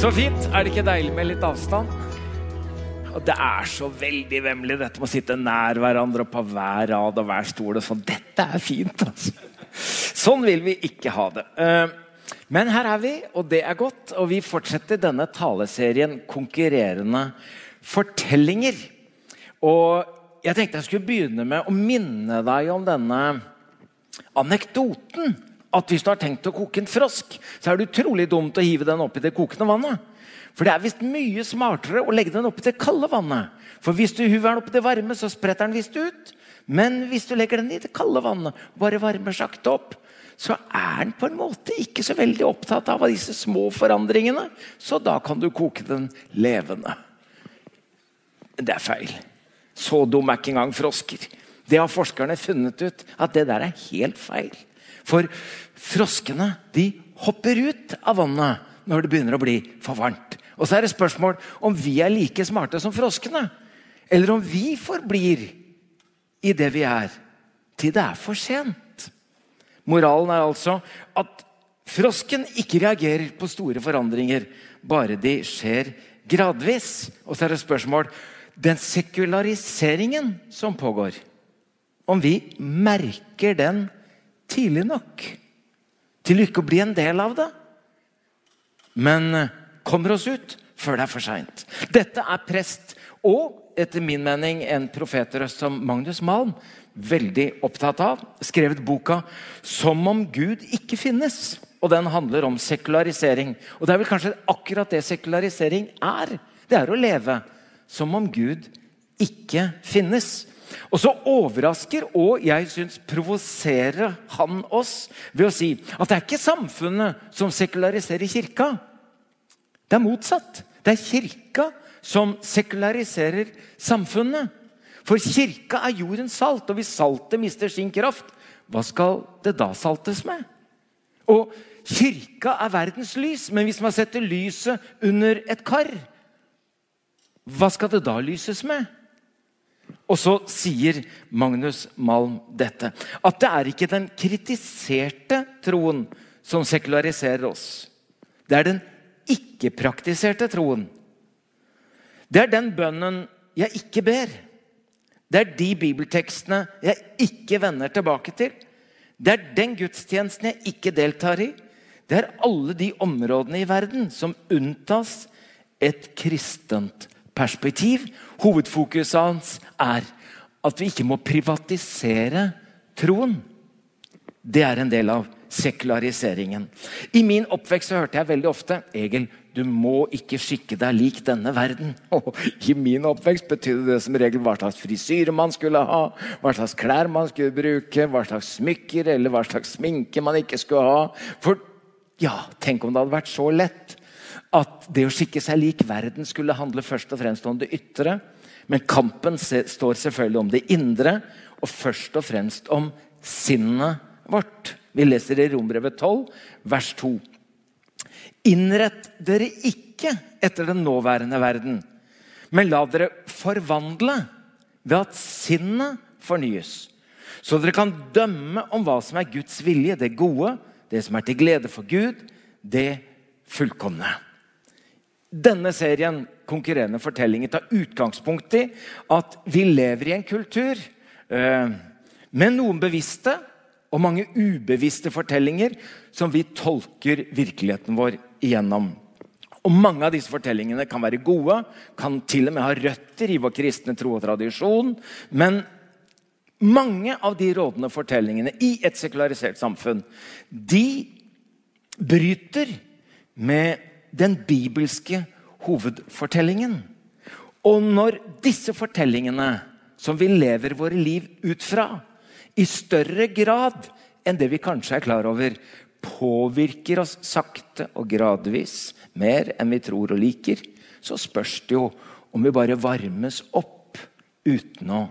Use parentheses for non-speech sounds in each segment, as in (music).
Så fint. Er det ikke deilig med litt avstand? Og det er så veldig vemmelig, dette med å sitte nær hverandre og på hver rad og hver stol. og sånn. Dette er fint, altså. Sånn vil vi ikke ha det. Eh, Men her er vi, og det er godt. Og vi fortsetter denne taleserien 'Konkurrerende fortellinger'. Og jeg tenkte jeg skulle begynne med å minne deg om denne anekdoten. At hvis du har tenkt å koke en frosk, så er det utrolig dumt å hive den oppi det kokende vannet. For det er visst mye smartere å legge den oppi det kalde vannet. For hvis du hiver den oppi det varme, så spretter den visst ut. Men hvis du legger den i det kalde vannet bare varmer sakte opp, så er den på en måte ikke så veldig opptatt av disse små forandringene. Så da kan du koke den levende. Det er feil. Så dum er ikke engang frosker. Det har forskerne funnet ut at det der er helt feil. For froskene de hopper ut av vannet når det begynner å bli for varmt. Og så er det spørsmål om vi er like smarte som froskene. Eller om vi forblir i det vi er, til det er for sent. Moralen er altså at frosken ikke reagerer på store forandringer, bare de skjer gradvis. Og så er det spørsmål den sekulariseringen som pågår. Om vi merker den tidlig nok til ikke å bli en del av det. Men kommer oss ut før det er for seint. Dette er prest og etter min mening en profetrøst som Magnus Malm veldig opptatt av. Skrevet boka 'Som om Gud ikke finnes'. Og Den handler om sekularisering. Og Det er vel kanskje akkurat det sekularisering er. Det er å leve som om Gud ikke finnes. Og så overrasker og jeg syns provoserer han oss ved å si at det er ikke samfunnet som sekulariserer kirka. Det er motsatt. Det er kirka som sekulariserer samfunnet. For kirka er jordens salt, og hvis saltet mister sin kraft, hva skal det da saltes med? Og kirka er verdens lys, men hvis man setter lyset under et kar, hva skal det da lyses med? Og så sier Magnus Malm dette. At det er ikke den kritiserte troen som sekulariserer oss. Det er den ikke-praktiserte troen. Det er den bønnen jeg ikke ber. Det er de bibeltekstene jeg ikke vender tilbake til. Det er den gudstjenesten jeg ikke deltar i. Det er alle de områdene i verden som unntas et kristent perspektiv. Hovedfokuset hans er at vi ikke må privatisere troen. Det er en del av sekulariseringen. I min oppvekst så hørte jeg veldig ofte Egil, du må ikke skikke deg lik denne verden. (laughs) Og I min oppvekst betydde det som regel hva slags frisyre man skulle ha, hva slags klær man skulle bruke, hva slags smykker eller hva slags sminke man ikke skulle ha. For ja, tenk om det hadde vært så lett at det å skikke seg lik verden skulle handle først og fremst om det ytre. Men kampen står selvfølgelig om det indre, og først og fremst om sinnet vårt. Vi leser i Rombrevet 12, vers 2. Innrett dere ikke etter den nåværende verden, men la dere forvandle ved at sinnet fornyes. Så dere kan dømme om hva som er Guds vilje, det gode, det som er til glede for Gud, det fullkomne. Denne serien konkurrerende fortellinger tar utgangspunkt i at vi lever i en kultur eh, med noen bevisste og mange ubevisste fortellinger som vi tolker virkeligheten vår igjennom. Og Mange av disse fortellingene kan være gode, kan til og med ha røtter i vår kristne tro og tradisjon. Men mange av de rådende fortellingene i et sekularisert samfunn de bryter med den bibelske hovedfortellingen. Og når disse fortellingene, som vi lever våre liv ut fra, i større grad enn det vi kanskje er klar over, påvirker oss sakte og gradvis mer enn vi tror og liker, så spørs det jo om vi bare varmes opp uten å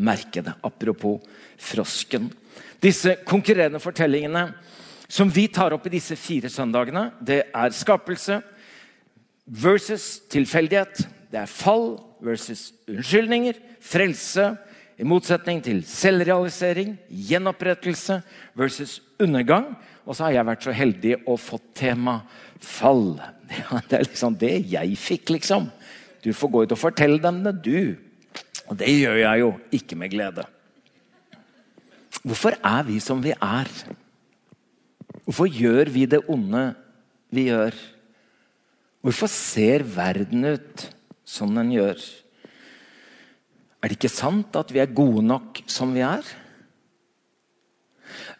merke det. Apropos frosken. Disse konkurrerende fortellingene som vi tar opp i disse fire søndagene, det er skapelse versus tilfeldighet. Det er fall versus unnskyldninger, frelse I motsetning til selvrealisering, gjenopprettelse versus undergang. Og så har jeg vært så heldig å få tema fall. (laughs) Det er liksom det jeg fikk, liksom. Du får gå ut og fortelle dem det, du. Og det gjør jeg jo ikke med glede. Hvorfor er vi som vi er? Hvorfor gjør vi det onde vi gjør? Hvorfor ser verden ut som den gjør? Er det ikke sant at vi er gode nok som vi er?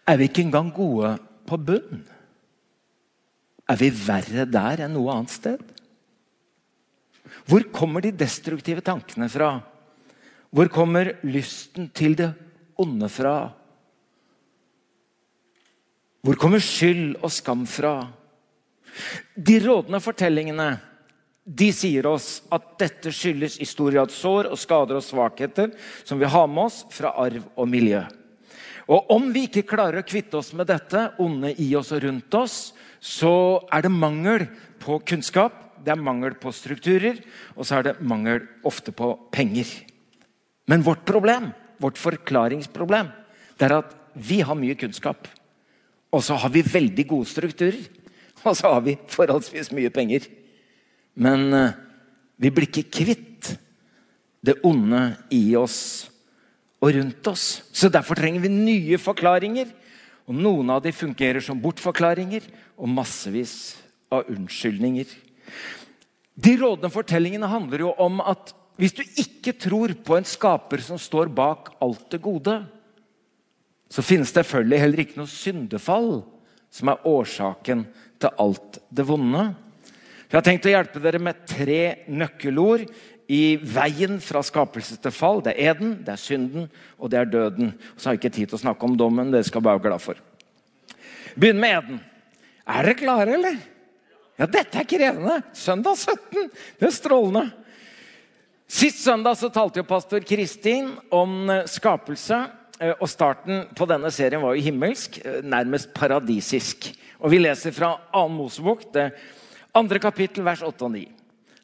Er vi ikke engang gode på bunn? Er vi verre der enn noe annet sted? Hvor kommer de destruktive tankene fra? Hvor kommer lysten til det onde fra? Hvor kommer skyld og skam fra? De rådende fortellingene de sier oss at dette skyldes i stor grad sår og skader og svakheter som vi har med oss fra arv og miljø. Og Om vi ikke klarer å kvitte oss med dette onde i oss og rundt oss, så er det mangel på kunnskap, det er mangel på strukturer, og så er det mangel ofte på penger. Men vårt problem, vårt forklaringsproblem, det er at vi har mye kunnskap. Og så har vi veldig gode strukturer. Og så har vi forholdsvis mye penger. Men uh, vi blir ikke kvitt det onde i oss og rundt oss. Så derfor trenger vi nye forklaringer. Og noen av de fungerer som bortforklaringer og massevis av unnskyldninger. De rådende fortellingene handler jo om at hvis du ikke tror på en skaper som står bak alt det gode, så finnes det selvfølgelig heller ikke noe syndefall som er årsaken til alt det vonde. Jeg har tenkt å hjelpe dere med tre nøkkelord i veien fra skapelse til fall. Det er eden, det er synden og det er døden. Så har jeg ikke tid til å snakke om dommen. Det skal jeg være glad for. Begynn med eden. Er dere klare, eller? Ja, dette er krevende. Søndag 17. Det er strålende. Sist søndag så talte jo pastor Kristin om skapelse. Eh, og starten på denne serien var jo himmelsk, eh, nærmest paradisisk. Og vi leser fra 2. Mosebok, det andre kapittel, vers 8 og 9.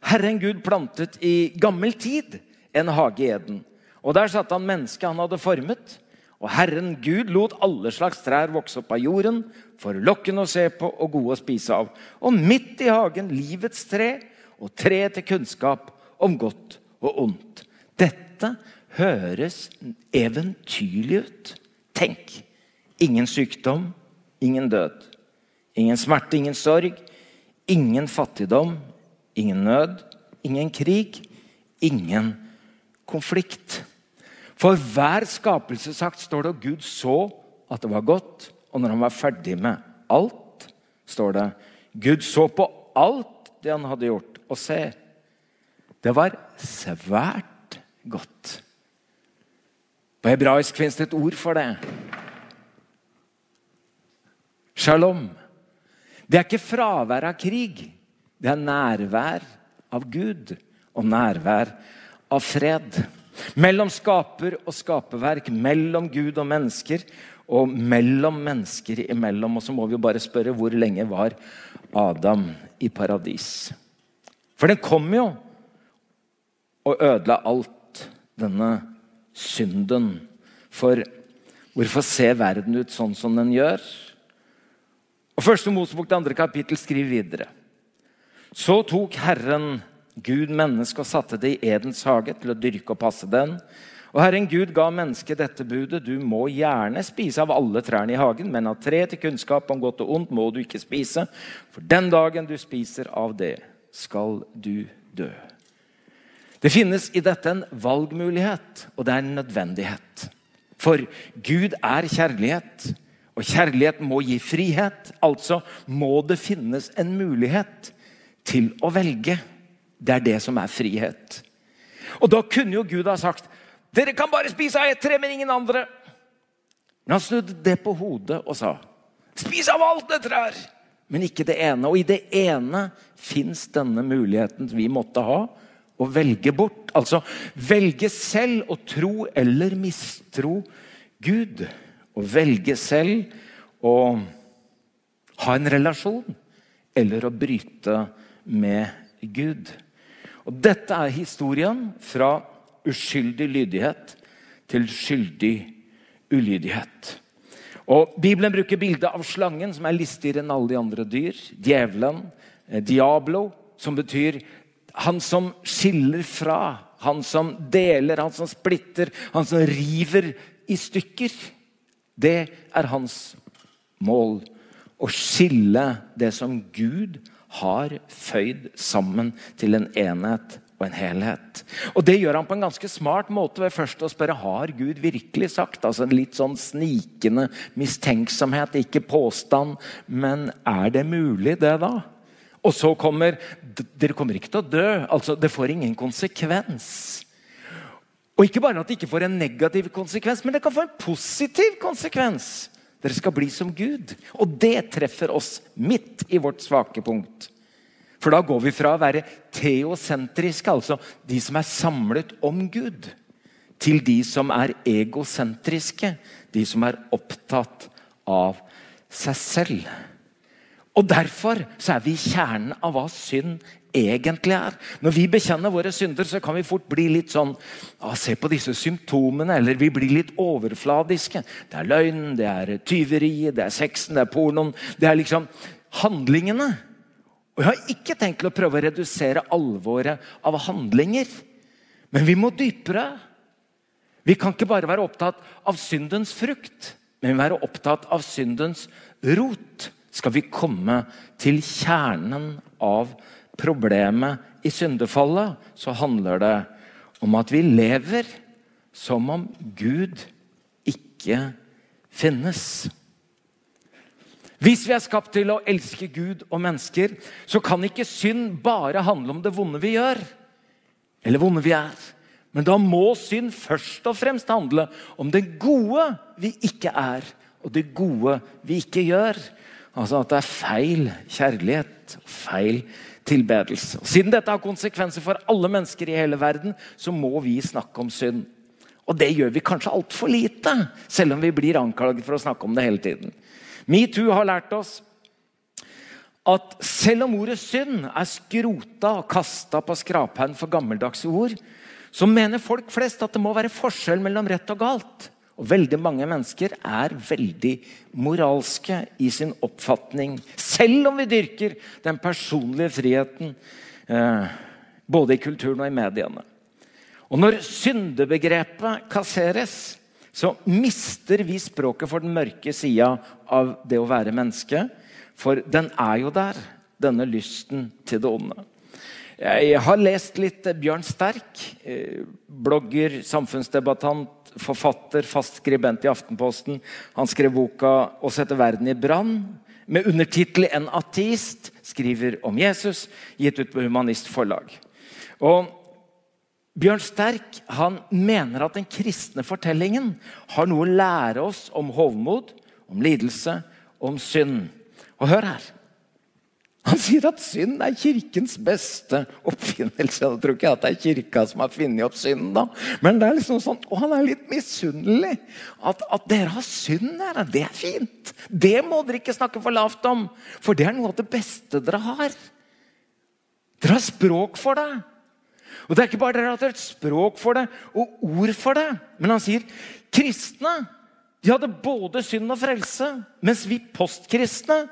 Herren Gud plantet i gammel tid en hage i Eden. Og der satte han mennesket han hadde formet. Og Herren Gud lot alle slags trær vokse opp av jorden, forlokkende å se på og gode å spise av. Og midt i hagen livets tre og tre til kunnskap om godt og ondt. Dette høres eventyrlig ut. Tenk! Ingen sykdom, ingen død. Ingen smerte, ingen sorg. Ingen fattigdom, ingen nød, ingen krig, ingen konflikt. For hver skapelsesakt står det at Gud så at det var godt. Og når han var ferdig med alt, står det Gud så på alt det han hadde gjort, og se, det var svært godt. På hebraisk fins det et ord for det. Shalom. Det er ikke fravær av krig. Det er nærvær av Gud og nærvær av fred. Mellom skaper og skaperverk, mellom Gud og mennesker, og mellom mennesker imellom. Og så må vi jo bare spørre hvor lenge var Adam i paradis? For den kom jo og ødela alt, denne synden. For hvorfor ser verden ut sånn som den gjør? Og Første Mosebok, det andre kapittel, skriver videre. Så tok Herren Gud mennesket og satte det i Edens hage til å dyrke og passe den. Og Herren Gud ga mennesket dette budet. Du må gjerne spise av alle trærne i hagen, men av tre til kunnskap om godt og ondt må du ikke spise. For den dagen du spiser av det, skal du dø. Det finnes i dette en valgmulighet, og det er en nødvendighet. For Gud er kjærlighet, og kjærlighet må gi frihet. Altså må det finnes en mulighet til å velge. Det er det som er frihet. Og da kunne jo Gud ha sagt dere kan bare spise av ett tre, men ingen andre. Men han snudde det på hodet og sa spis av alt det trær, men ikke det ene. Og i det ene fins denne muligheten vi måtte ha, å velge bort. Altså velge selv å tro eller mistro Gud. Å velge selv å ha en relasjon eller å bryte med Gud. Og Dette er historien fra uskyldig lydighet til skyldig ulydighet. Og Bibelen bruker bildet av slangen, som er listigere enn alle de andre dyr. Djevelen, eh, Diablo, som betyr han som skiller fra. Han som deler, han som splitter, han som river i stykker. Det er hans mål. Å skille det som Gud har føyd sammen til en enhet og en helhet. Og Det gjør han på en ganske smart måte ved først å spørre har Gud virkelig sagt. Altså en Litt sånn snikende mistenksomhet, ikke påstand. Men er det mulig, det, da? Og så kommer Dere kommer ikke til å dø. altså Det får ingen konsekvens. Og ikke bare at det ikke får en negativ konsekvens, men det kan få en positiv konsekvens. Dere skal bli som Gud. Og det treffer oss midt i vårt svake punkt. For da går vi fra å være teosentriske, altså de som er samlet om Gud, til de som er egosentriske, de som er opptatt av seg selv. Og Derfor så er vi i kjernen av hva synd egentlig er. Når vi bekjenner våre synder, så kan vi fort bli litt sånn ah, Se på disse symptomene. Eller vi blir litt overfladiske. Det er løgn, det er tyveri, det er sexen, det er pornoen. Det er liksom handlingene. Og Jeg har ikke tenkt å prøve å redusere alvoret av handlinger. Men vi må dypere. Vi kan ikke bare være opptatt av syndens frukt, men være opptatt av syndens rot. Skal vi komme til kjernen av problemet i syndefallet, så handler det om at vi lever som om Gud ikke finnes. Hvis vi er skapt til å elske Gud og mennesker, så kan ikke synd bare handle om det vonde vi gjør, eller vonde vi er. Men da må synd først og fremst handle om det gode vi ikke er, og det gode vi ikke gjør. Altså at det er feil kjærlighet, feil tilbedelse. Og siden dette har konsekvenser for alle mennesker i hele verden, så må vi snakke om synd. Og det gjør vi kanskje altfor lite, selv om vi blir anklaget for å snakke om det hele tiden. Metoo har lært oss at selv om ordet synd er skrota og kasta på skraphaugen for gammeldagse ord, så mener folk flest at det må være forskjell mellom rett og galt. Og Veldig mange mennesker er veldig moralske i sin oppfatning, selv om vi dyrker den personlige friheten eh, både i kulturen og i mediene. Og Når syndebegrepet kasseres, så mister vi språket for den mørke sida av det å være menneske. For den er jo der, denne lysten til det onde. Jeg har lest litt Bjørn Sterk, eh, blogger, samfunnsdebattant, forfatter, fast skribent i Aftenposten. Han skrev boka 'Å sette verden i brann' med undertittel 'En ateist'. Skriver om Jesus, gitt ut på Humanist Forlag. Og Bjørn Sterk han mener at den kristne fortellingen har noe å lære oss om hovmod, om lidelse om synd. Og hør her. Han sier at synd er kirkens beste oppfinnelse. Jeg tror ikke at det er kirka som har funnet opp synden, da. Men det er liksom sånn, og han er litt misunnelig. At, at, dere har synd her, det er fint. Det må dere ikke snakke for lavt om. For det er noe av det beste dere har. Dere har språk for det. Og Det er ikke bare dere har et språk for det og ord for det. Men han sier kristne de hadde både synd og frelse. Mens vi postkristne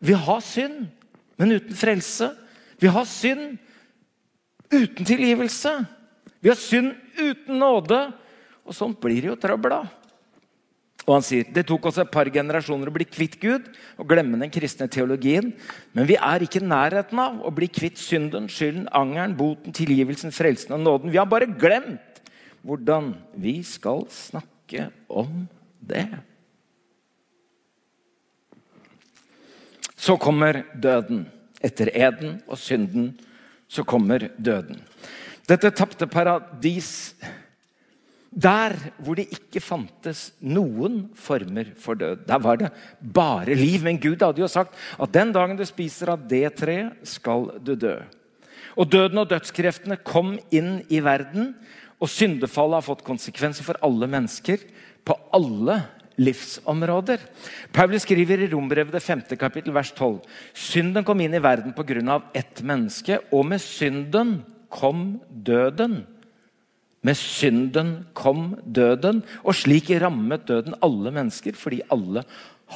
vi har synd, men uten frelse. Vi har synd uten tilgivelse. Vi har synd uten nåde. Og sånn blir det jo trøbbel av. Og han sier det tok oss et par generasjoner å bli kvitt Gud og glemme den kristne teologien. Men vi er ikke i nærheten av å bli kvitt synden, skylden, angeren, boten, tilgivelsen, frelsen og nåden. Vi har bare glemt hvordan vi skal snakke om det. Så kommer døden. Etter eden og synden så kommer døden. Dette tapte paradis der hvor det ikke fantes noen former for død. Der var det bare liv. Men Gud hadde jo sagt at den dagen du spiser av det treet, skal du dø. Og Døden og dødskreftene kom inn i verden, og syndefallet har fått konsekvenser for alle mennesker på alle livsområder. Paulus skriver i Rombrevet det 5. kapittel vers 12. Synden kom inn i verden pga. ett menneske, og med synden kom døden. Med synden kom døden, og slik rammet døden alle mennesker fordi alle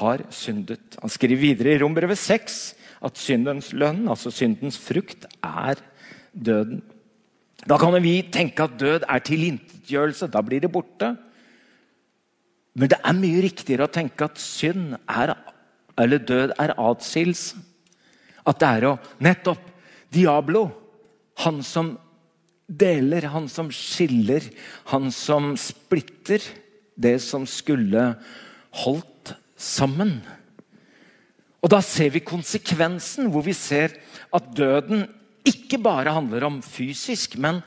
har syndet. Han skriver videre i Rombrevet 6 at syndens lønn, altså syndens frukt, er døden. Da kan vi tenke at død er tilintetgjørelse. Da blir det borte. Men det er mye riktigere å tenke at synd er, eller død er atskillelse. At det er å Nettopp! Diablo, han som deler, han som skiller, han som splitter det som skulle holdt sammen. Og Da ser vi konsekvensen, hvor vi ser at døden ikke bare handler om fysisk, men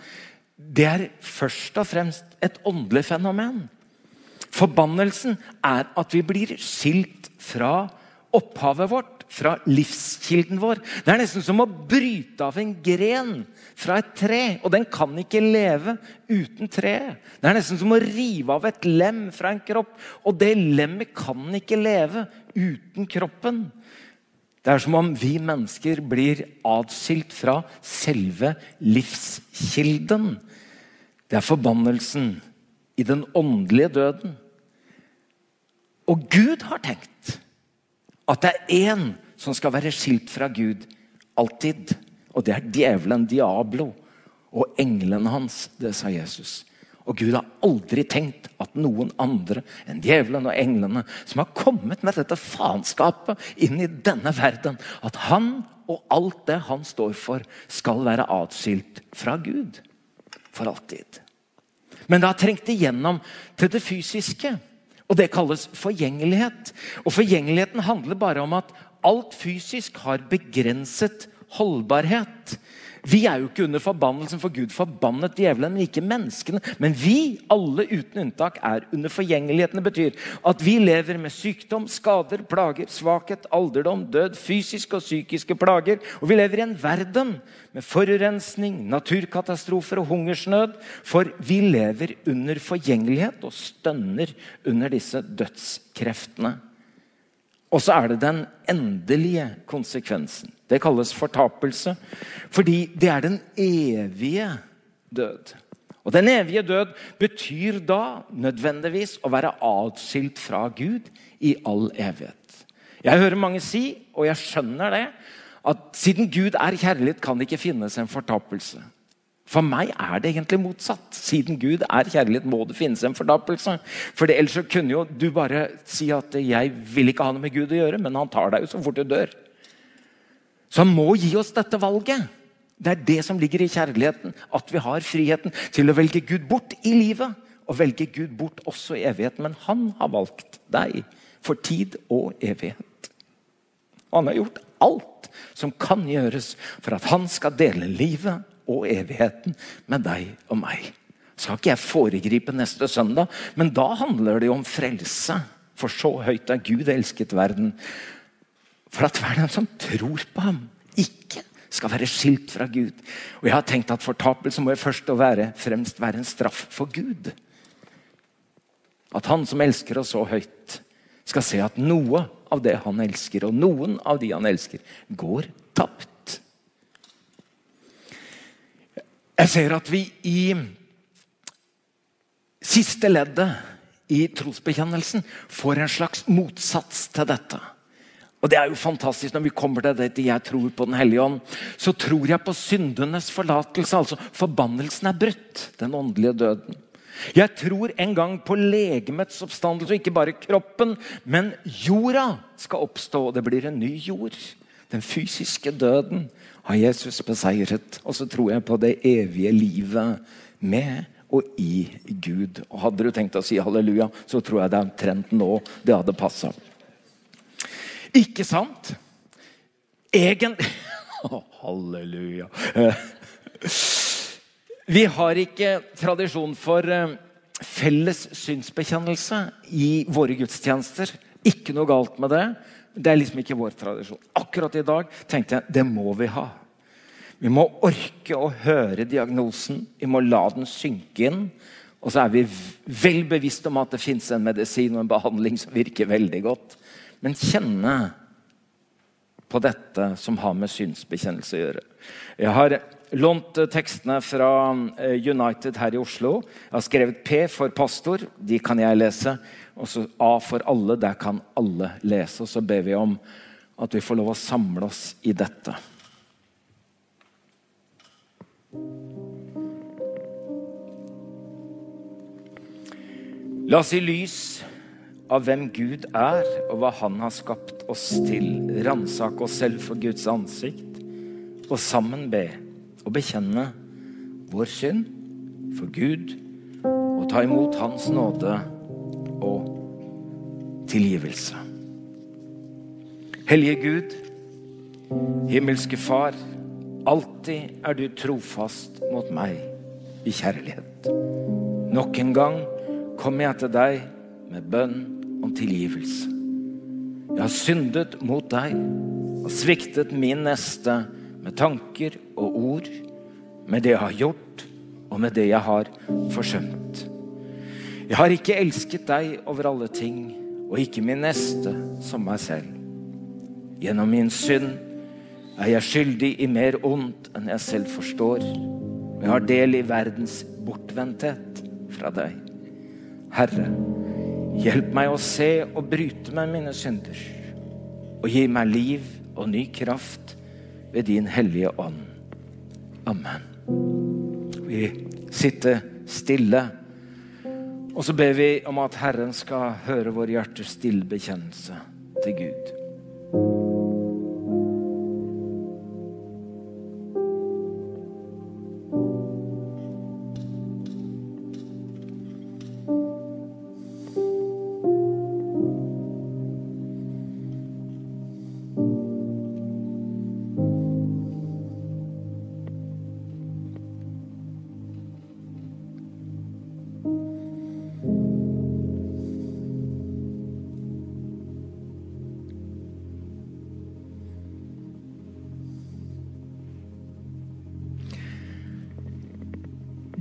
det er først og fremst et åndelig fenomen. Forbannelsen er at vi blir skilt fra opphavet vårt, fra livskilden vår. Det er nesten som å bryte av en gren fra et tre, og den kan ikke leve uten treet. Det er nesten som å rive av et lem fra en kropp, og det lemmet kan ikke leve uten kroppen. Det er som om vi mennesker blir atskilt fra selve livskilden. Det er forbannelsen i den åndelige døden. Og Gud har tenkt at det er én som skal være skilt fra Gud alltid. Og det er djevelen, Diablo, og englene hans. Det sa Jesus. Og Gud har aldri tenkt at noen andre enn djevelen og englene som har kommet med dette faenskapet inn i denne verden, at han og alt det han står for, skal være atskilt fra Gud for alltid. Men det har trengt igjennom til det fysiske. Og det kalles forgjengelighet. Og forgjengeligheten handler bare om at alt fysisk har begrenset holdbarhet. Vi er jo ikke under forbannelsen, for Gud forbannet djevelen, men ikke menneskene. Men vi, alle uten unntak, er under forgjengeligheten. Det betyr at vi lever med sykdom, skader, plager, svakhet, alderdom, død, fysiske og psykiske plager. Og vi lever i en verden med forurensning, naturkatastrofer og hungersnød. For vi lever under forgjengelighet og stønner under disse dødskreftene. Og så er det den endelige konsekvensen. Det kalles fortapelse. Fordi det er den evige død. Og Den evige død betyr da nødvendigvis å være atskilt fra Gud i all evighet. Jeg hører mange si, og jeg skjønner det, at siden Gud er kjærlighet, kan det ikke finnes en fortapelse. For meg er det egentlig motsatt. Siden Gud er kjærlighet, må det finnes en fortapelse. For Ellers kunne jo du bare si at 'jeg vil ikke ha noe med Gud å gjøre', men han tar deg jo så fort du dør. Så han må gi oss dette valget. Det er det som ligger i kjærligheten. At vi har friheten til å velge Gud bort i livet. Og velge Gud bort også i evigheten. Men han har valgt deg for tid og evighet. Han har gjort alt som kan gjøres for at han skal dele livet og evigheten med deg og meg. Skal ikke jeg foregripe neste søndag, men da handler det jo om frelse. For så høyt er Gud elsket verden. For at hver den som tror på ham, ikke skal være skilt fra Gud. Og jeg har tenkt at Fortapelse må jo først og være, fremst være en straff for Gud. At han som elsker oss så høyt, skal se at noe av det han elsker, og noen av de han elsker, går tapt. Jeg ser at vi i siste leddet i trosbekjennelsen får en slags motsats til dette. Og Det er jo fantastisk når vi kommer til dette 'jeg tror på Den hellige ånd'. Så tror jeg på syndenes forlatelse. altså Forbannelsen er brutt. Den åndelige døden. Jeg tror en gang på legemets oppstandelse, ikke bare kroppen, men jorda skal oppstå. og Det blir en ny jord. Den fysiske døden har Jesus beseiret. Og så tror jeg på det evige livet med og i Gud. Og Hadde du tenkt å si halleluja, så tror jeg det er omtrent nå det hadde passa. Ikke sant? Egentlig (laughs) Halleluja. (laughs) Vi har ikke tradisjon for eh, felles synsbekjennelse i våre gudstjenester. Ikke noe galt med det. Det er liksom ikke vår tradisjon. Akkurat i dag tenkte jeg det må vi ha. Vi må orke å høre diagnosen. Vi må la den synke inn. Og så er vi vel bevisst om at det fins en medisin og en behandling som virker veldig godt. Men kjenne på dette som har med synsbekjennelse å gjøre. Jeg har lånt tekstene fra eh, United her i Oslo. Jeg har skrevet P for pastor. De kan jeg lese. Og så A for alle. Der kan alle lese. Og så ber vi om at vi får lov å samle oss i dette. La oss i lys av hvem Gud er, og hva Han har skapt oss til, ransake oss selv for Guds ansikt, og sammen be og bekjenne vår synd for Gud og ta imot Hans nåde og tilgivelse. Hellige Gud, himmelske Far, alltid er du trofast mot meg i kjærlighet. Nok en gang kommer jeg til deg med bønn om tilgivelse. Jeg har syndet mot deg og sviktet min neste med tanker og ord, med det jeg har gjort, og med det jeg har forsømt. Jeg har ikke elsket deg over alle ting, og ikke min neste som meg selv. Gjennom min synd er jeg skyldig i mer ondt enn jeg selv forstår. Og jeg har del i verdens bortvendthet fra deg. Herre, hjelp meg å se og bryte med mine synder, og gi meg liv og ny kraft ved din hellige ånd. Amen. Vi sitter stille, og så ber vi om at Herren skal høre vår hjertes stille bekjennelse til Gud.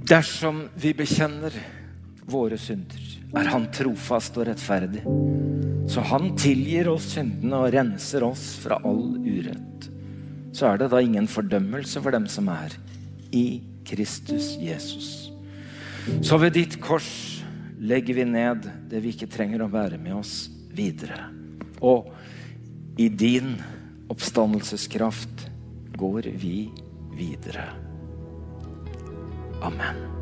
Dersom vi bekjenner våre synder, er Han trofast og rettferdig. Så Han tilgir oss syndene og renser oss fra all urett. Så er det da ingen fordømmelse for dem som er i Kristus Jesus. Så ved ditt kors legger vi ned det vi ikke trenger å være med oss videre. Og i din oppstandelseskraft går vi videre. Amen.